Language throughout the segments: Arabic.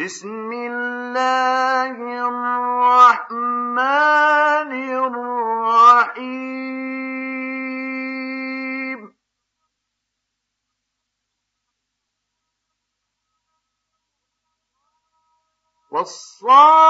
بسم الله الرحمن الرحيم. والصالح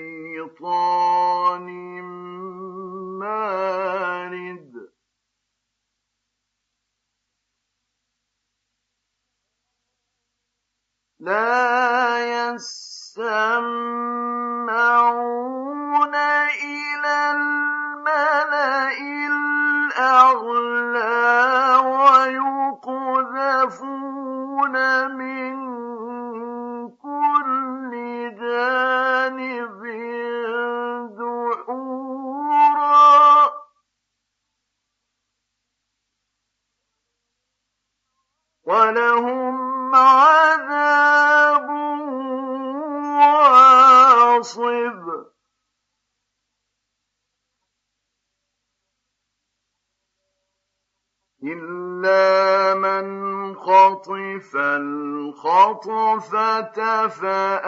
嗯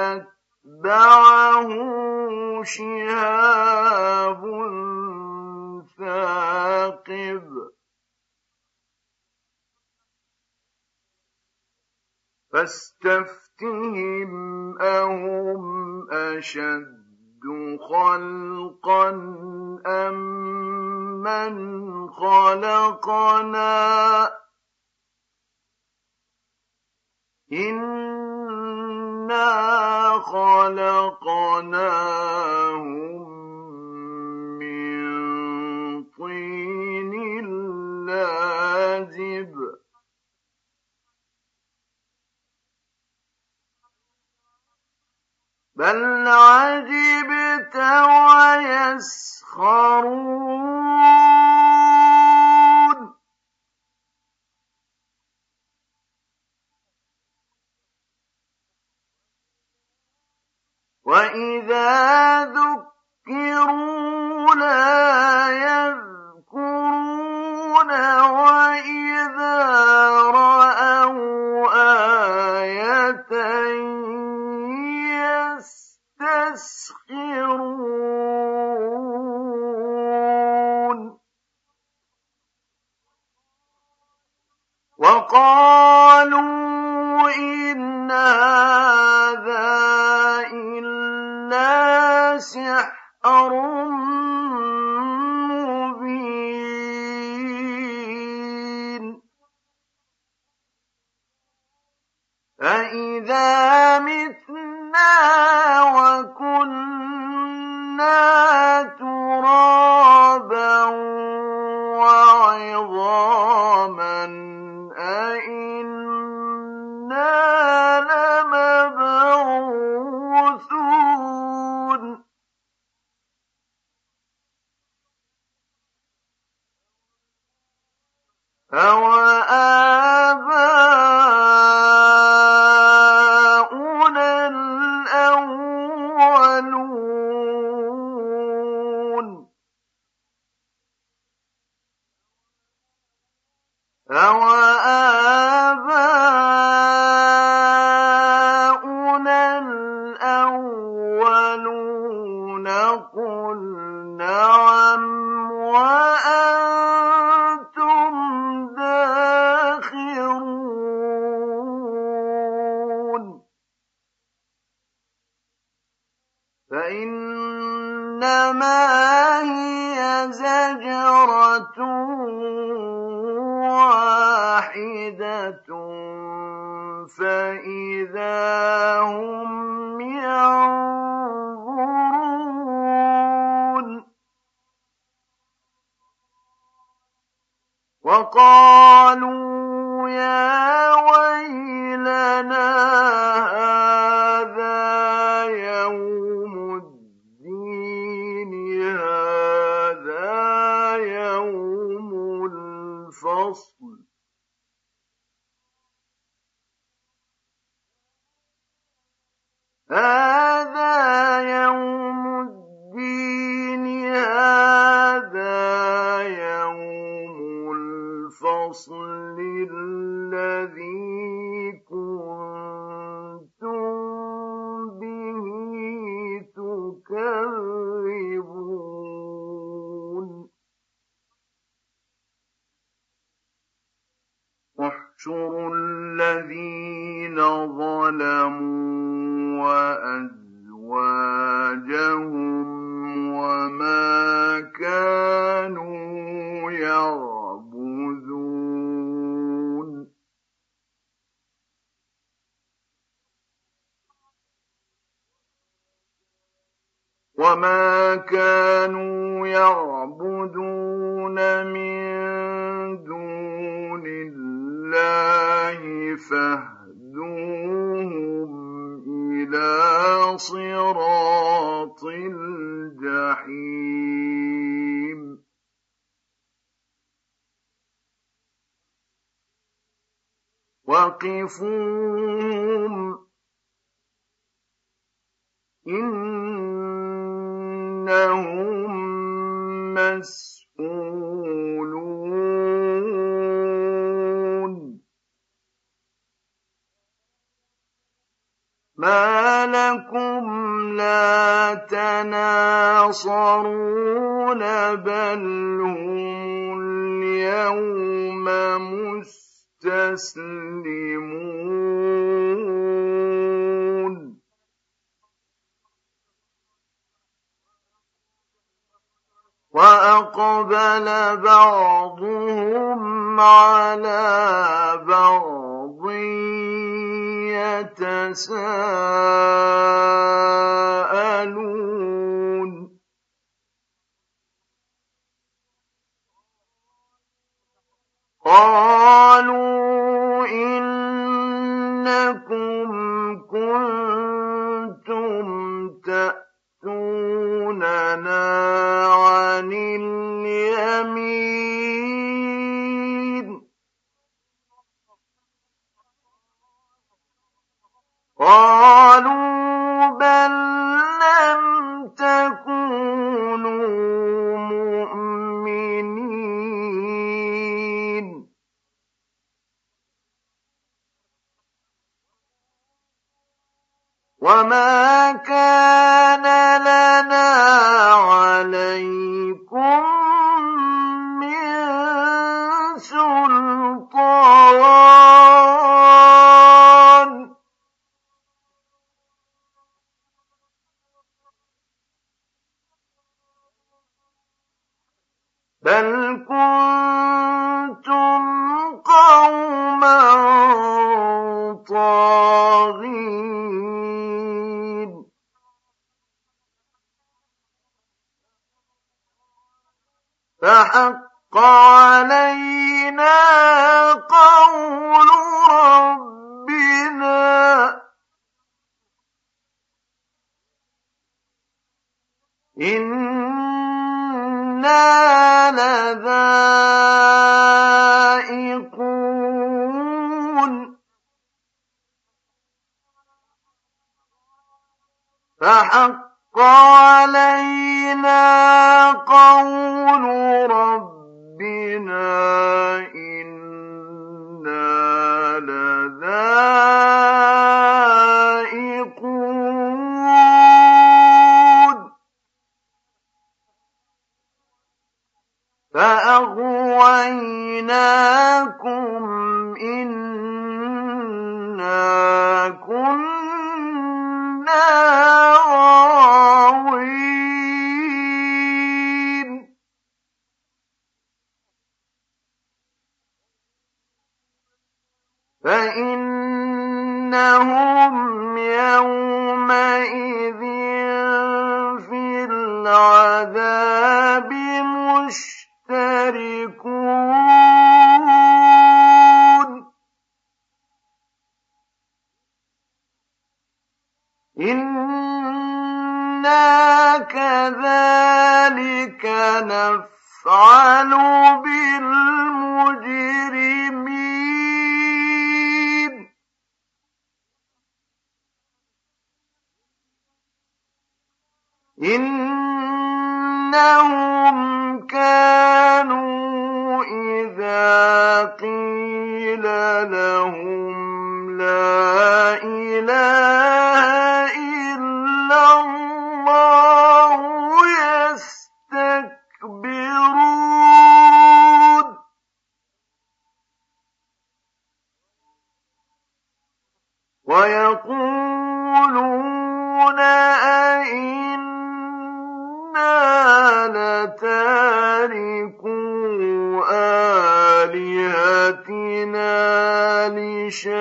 إِنَّا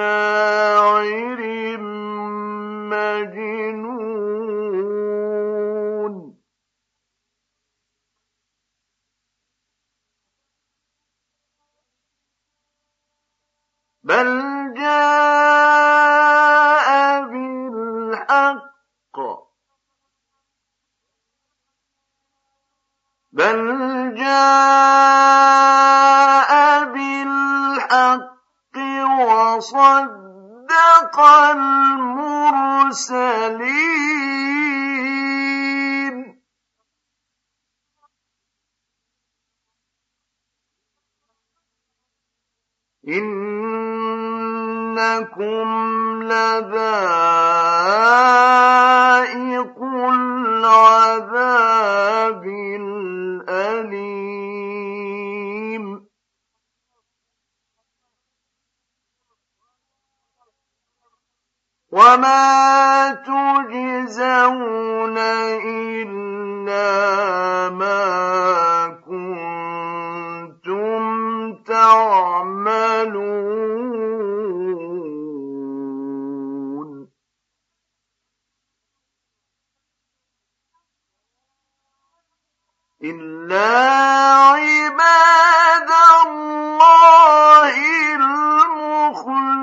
شاعر مجنون بل جاء بالحق بل جاء وصدق المرسلين. إنكم لذائق العذاب الأليم. وما تجزون إلا ما كنتم تعملون إلا عباد الله المخلصين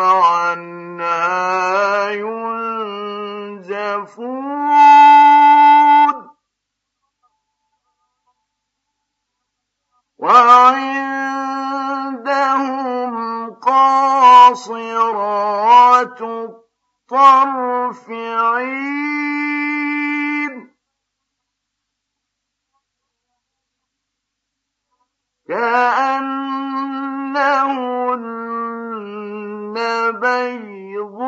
عنها ينزفون. وعندهم قاصرات الطرف عين. كأنهن بيض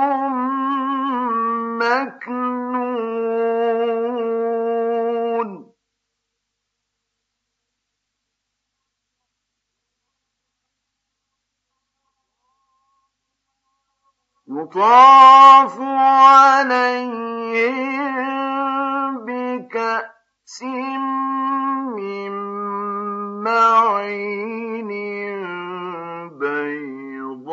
مكنون. يطاف عليهم بكأس من معين بين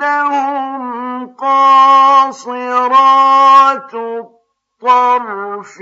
وعندهم قاصرات الطرف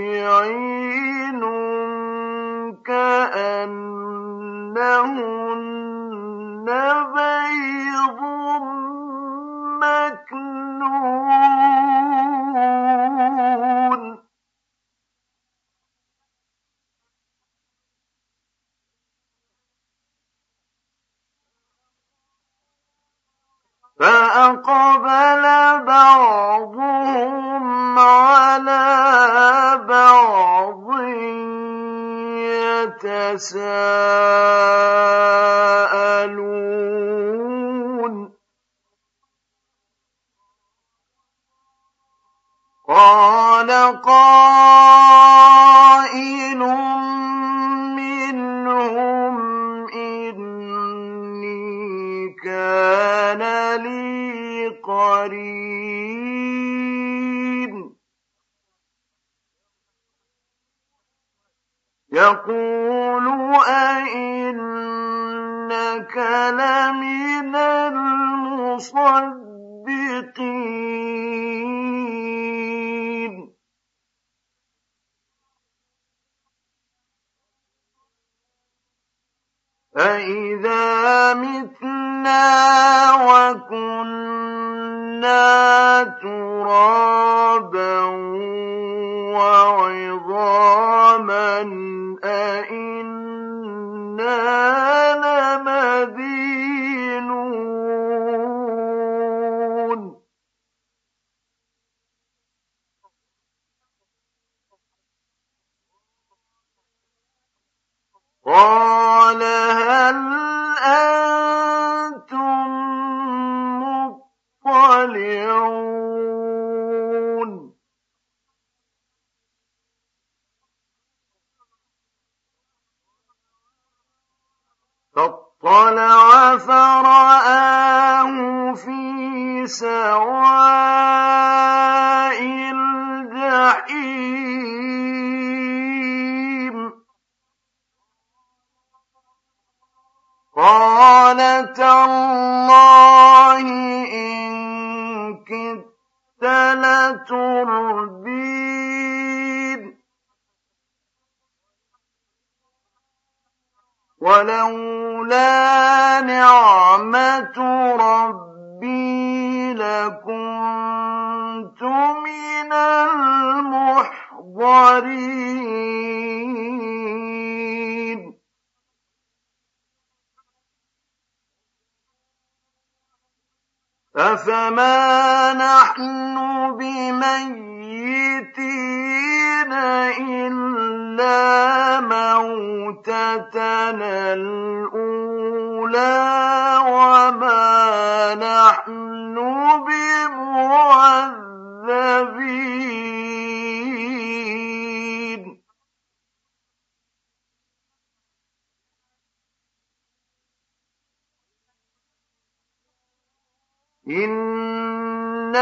إنها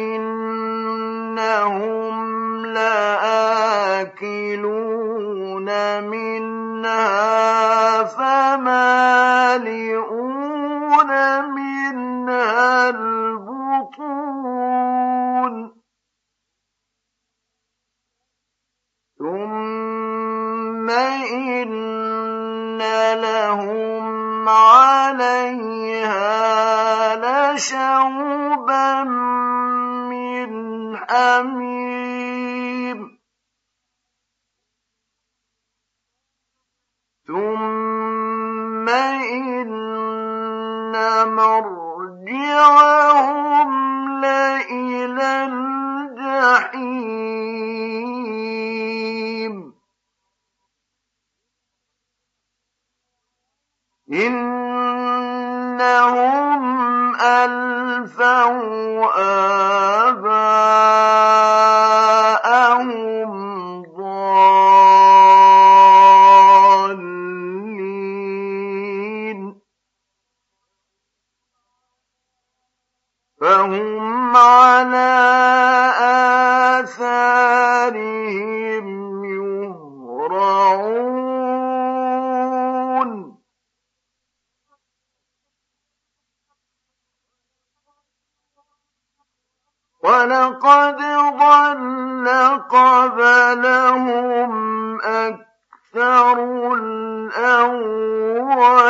فإن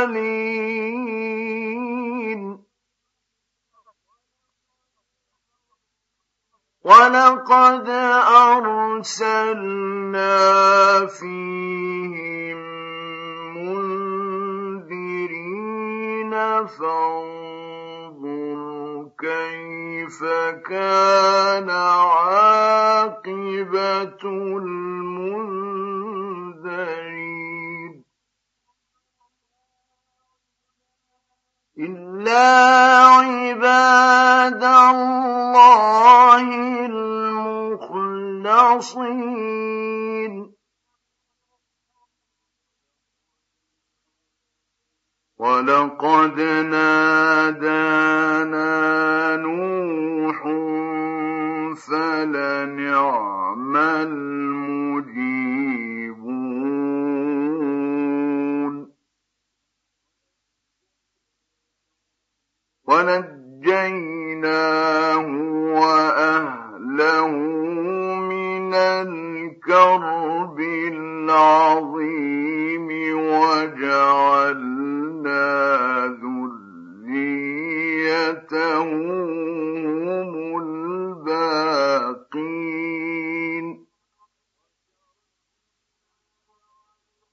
الأولين. ولقد أرسلنا فيهم منذرين فانظر كيف كان عاقبة المنذرين عباد الله المخلصين ولقد نادانا نوح فلنعم المؤمنين ونجيناه وأهله من الكرب العظيم وجعلنا ذريته هم الباقين.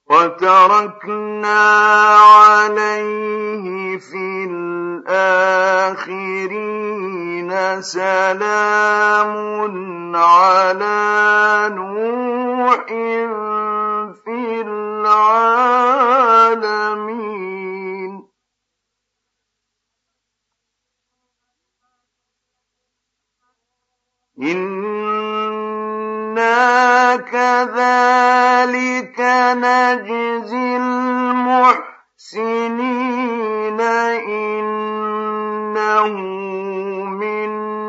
وتركنا عليه في الآخرين سلام على نوح في العالمين. إنا كذلك نجزي المحسنين.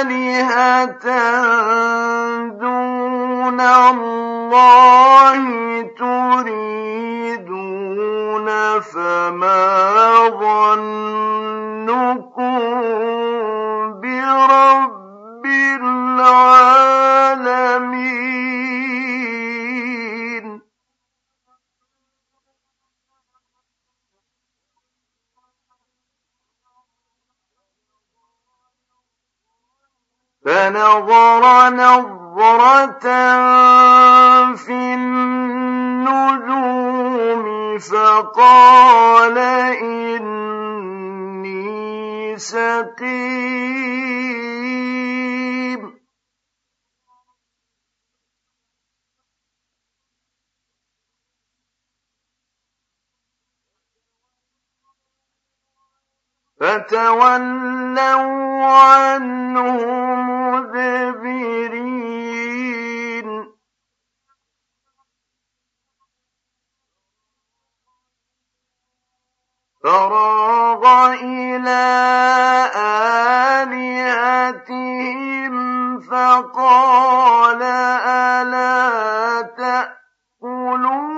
آلهة دون الله تريدون فما ظنكم فنظر نظرة في النجوم فقال إني سقيم فتولوا عنه مدبرين. فراغ إلى آلهتهم فقال ألا تأكلون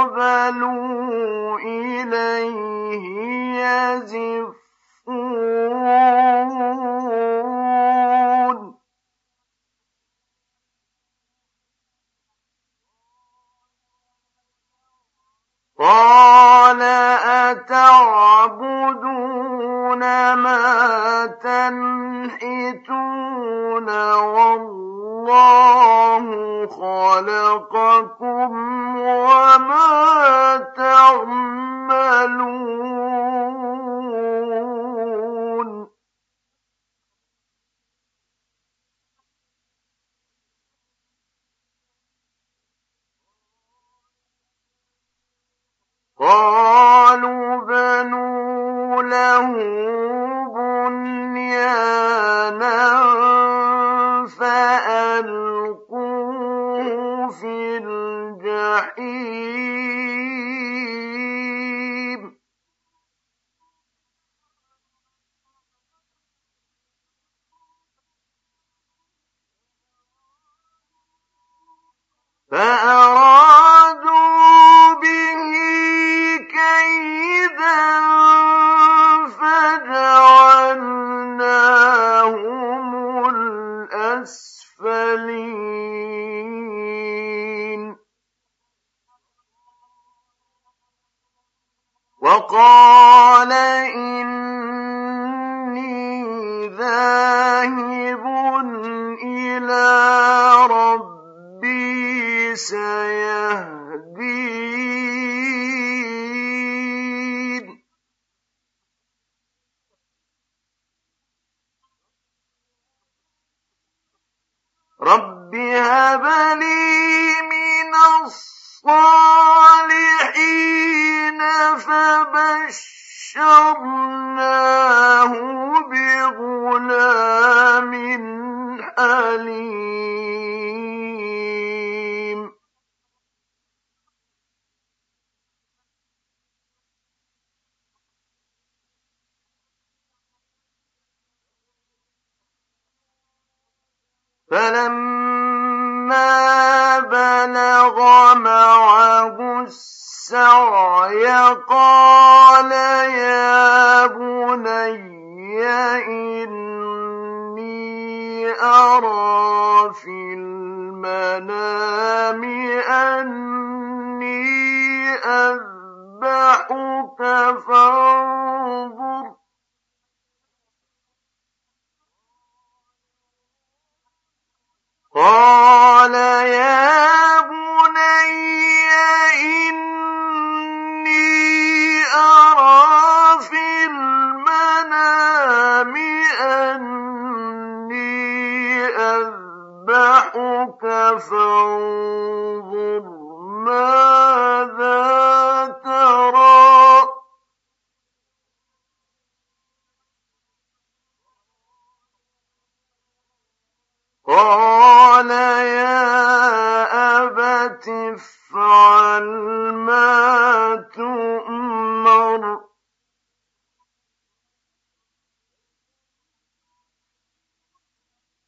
قال يا أبت افعل ما تؤمر.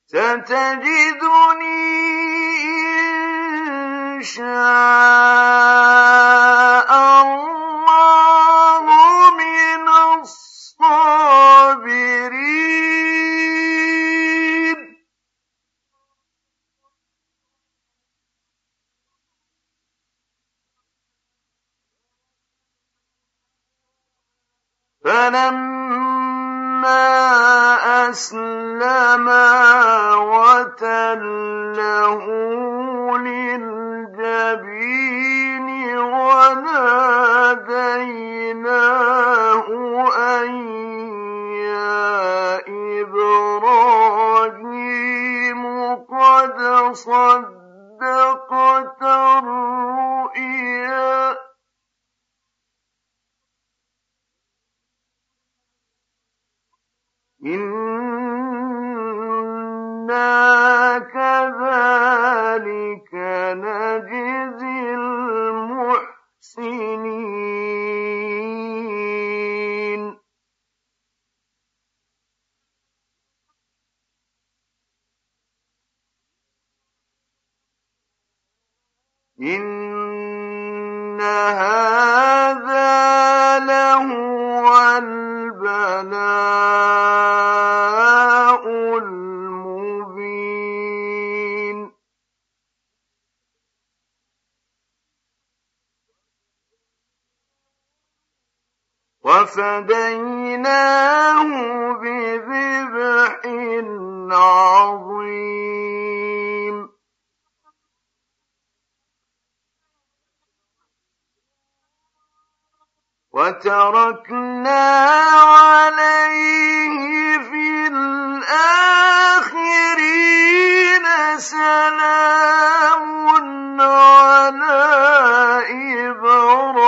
ستجد وفديناه بذبح عظيم. وتركنا عليه في الآخرين سلام على إبراهيم.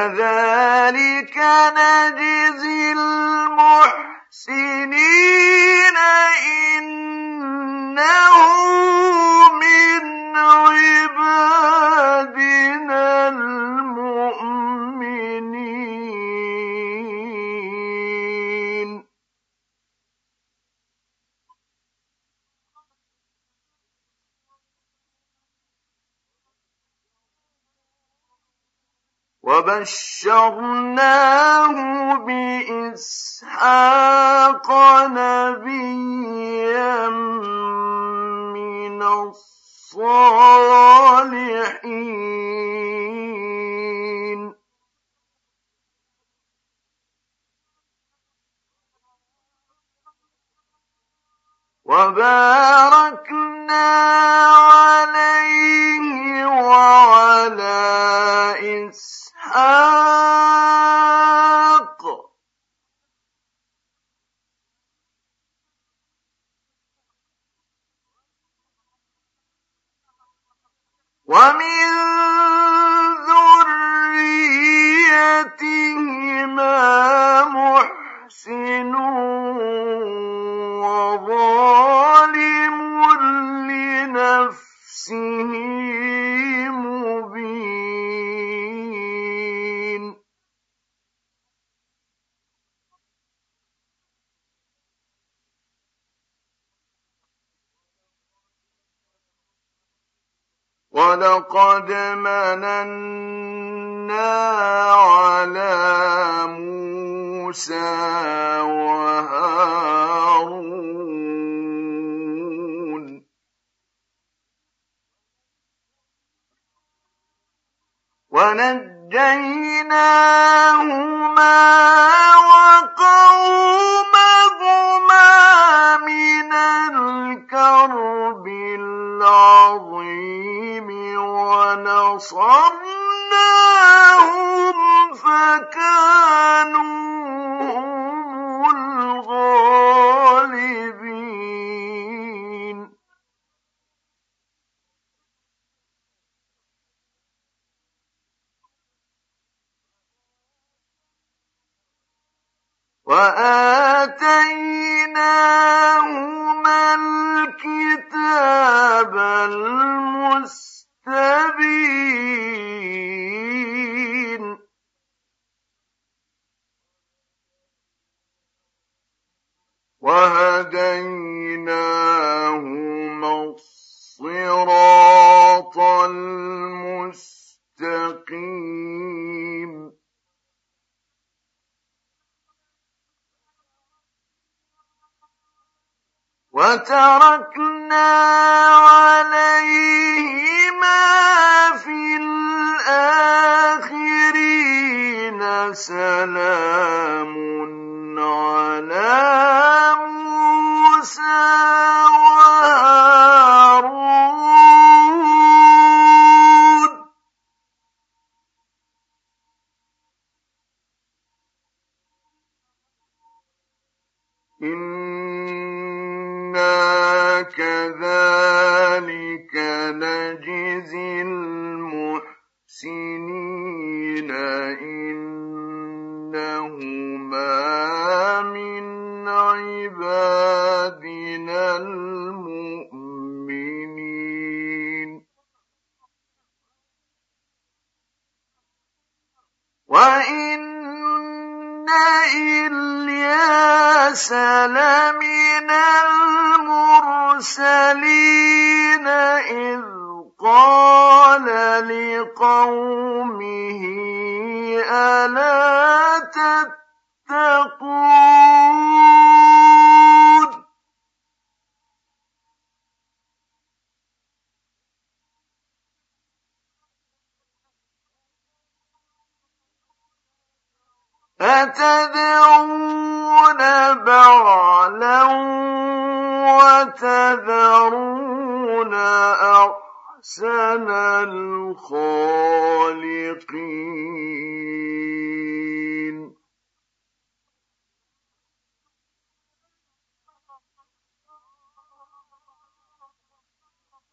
كذلك نجزي المحسنين إنه من عباد وبشرناه بإسحاق نبيا من الصالحين. وباركنا عليه مستبين وهديناهما الصراط المستقيم. وتركنا سلام أَتَدْعُونَ بَعْلًا وَتَذَرُونَ أَحْسَنَ الْخَالِقِينَ؟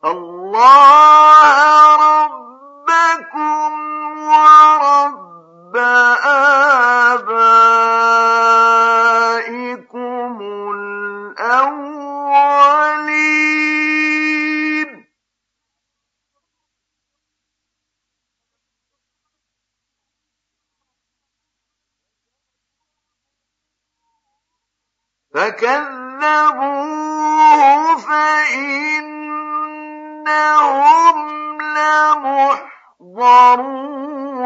اللَّهَ رَبَّكُمْ وَرَبَّ الْأَوَّلِينَ فَكَذَّبُوهُ فَإِنَّهُمْ لَمُحْضَرُونَ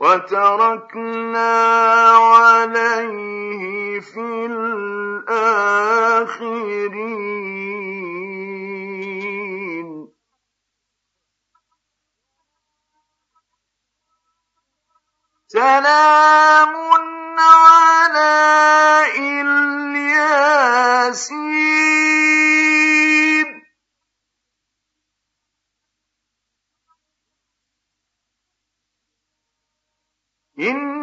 وتركنا عليه في الآخرين. سلام إنا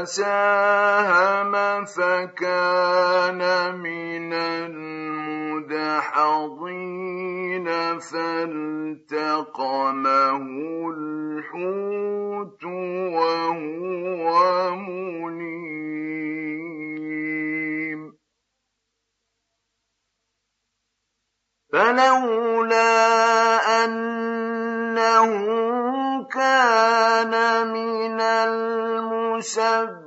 فَسَاهَمَ فَكَانَ مِنَ الْمُدْحَضِينَ فَالْتَقَمَهُ الْحُوتُ وَهُوَ مُلِيمٌ فَلَوْلَا أَنَّهُ كَانَ مِنَ الْمُسَبِّحِينَ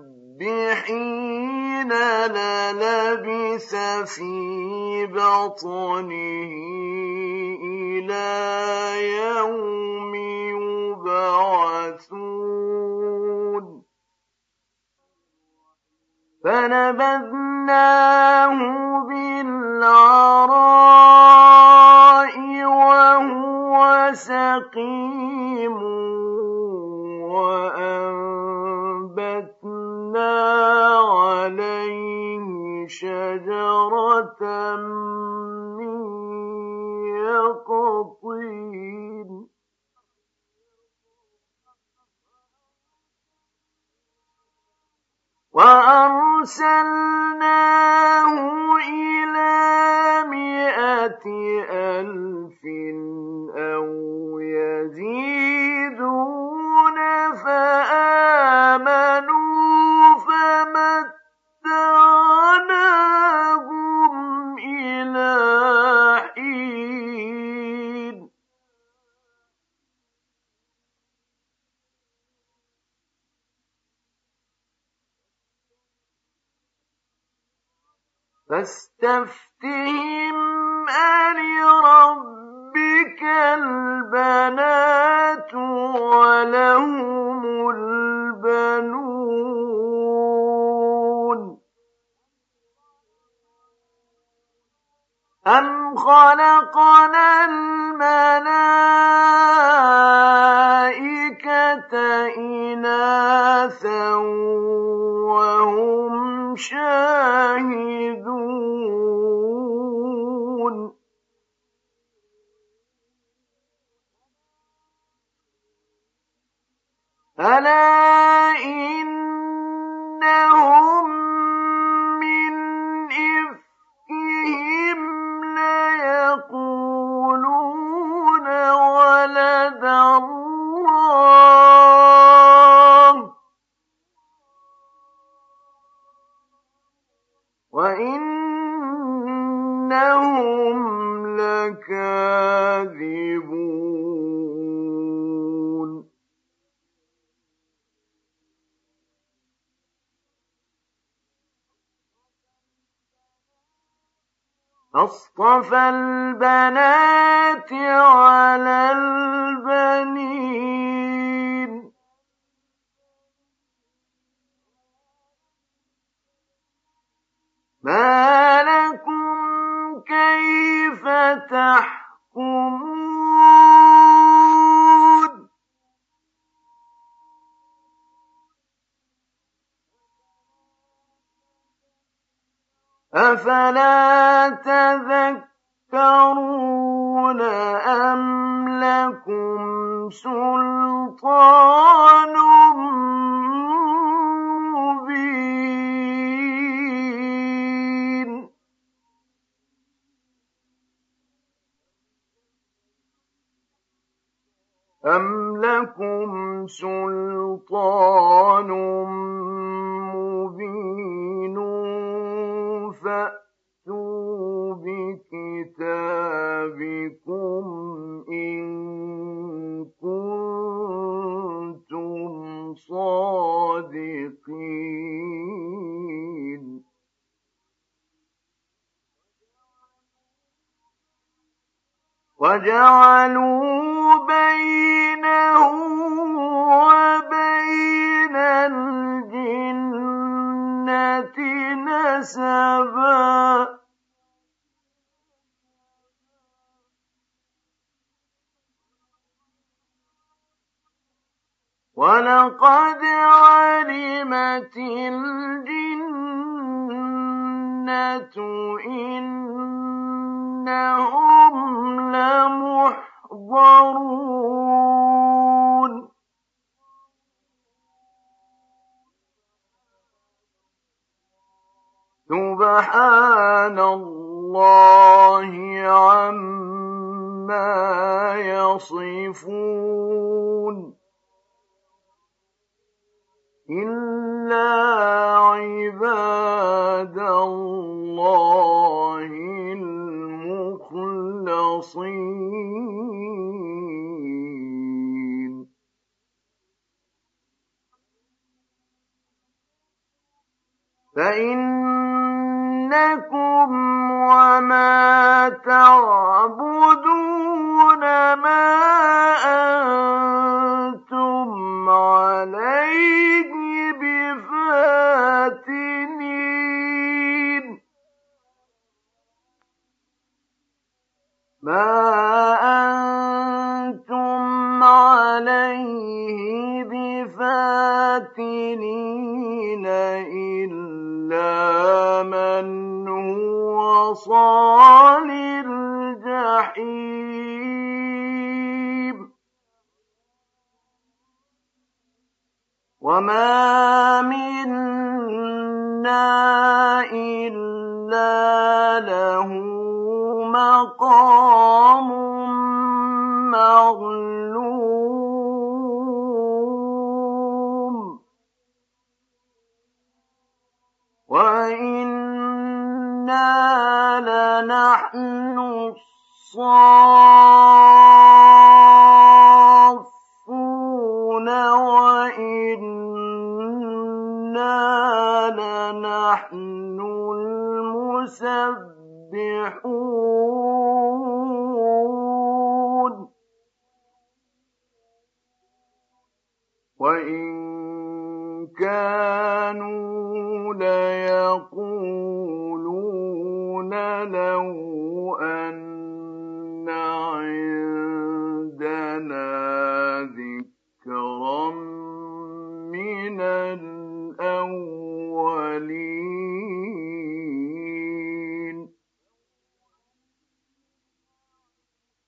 لَلَبِثَ فِي بَطْنِهِ إِلَىٰ يَوْمِ يُبْعَثُونَ. فَنَبَذْنَاهُ بِالْعَرَاءِ وَهُوَ سَقِيمٌ وَأَنبَتْنَا عَلَيْهِ شَجَرَةً مِّن يَقْطِينٍ وأرسلناه إلى مائة ألف أو يزيدون فآمنوا فاستفتهم ألربك البنات ولهم البنون. أم خلقنا الملائكة أصطفى البنات على البنين ما لكم كيف تحكمون أفلا أم لكم سلطان مبين فأتوا بكتابكم إن كنتم صادقين وجعلوا بينه وبين الجنة نسبا. ولقد علمت الجنة لمحضرون سبحان الله عما يصفون. إلا عباد الله المخلصين فإنكم وما تعبدون ما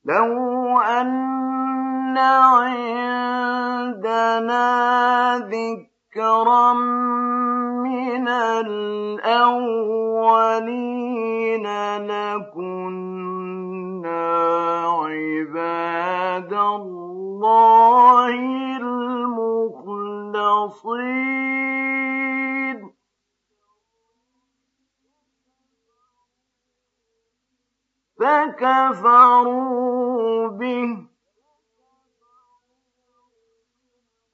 لو أن عندنا ذكرا من الأولين لكنا عباد الله المخلصين. فكفروا به.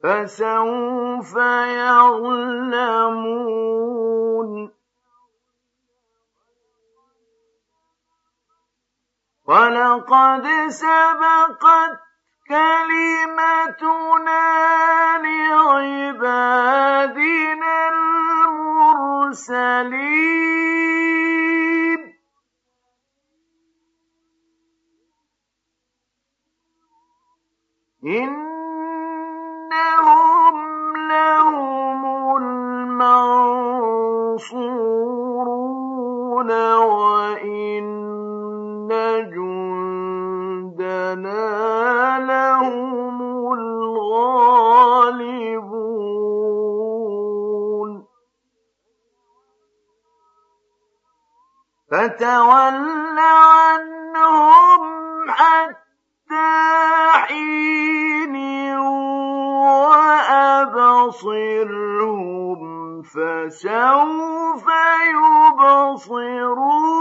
فسوف يعلمون. ولقد سبقت كلمتنا لعبادنا المرسلين. إنهم لهم المنصورون وإن جندنا لهم الغالبون. فتول عنهم حتى فسوف يبصرون.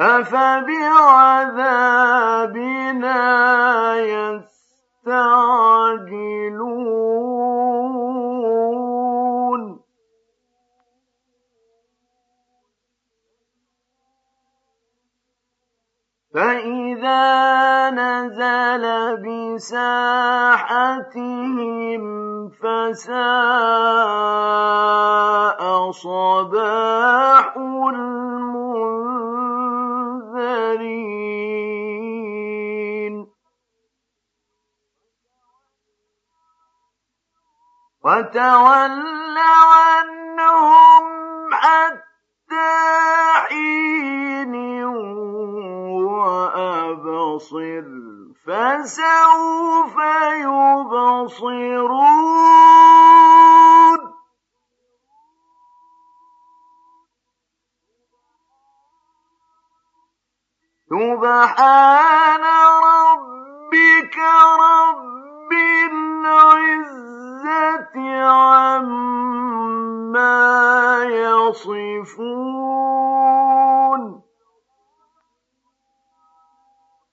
أفبعذابنا يستعجلون بساحتهم فساء صباح المنذرين. وتول عنهم فسوف يبصرون. سبحان ربك رب العزة عما يصفون.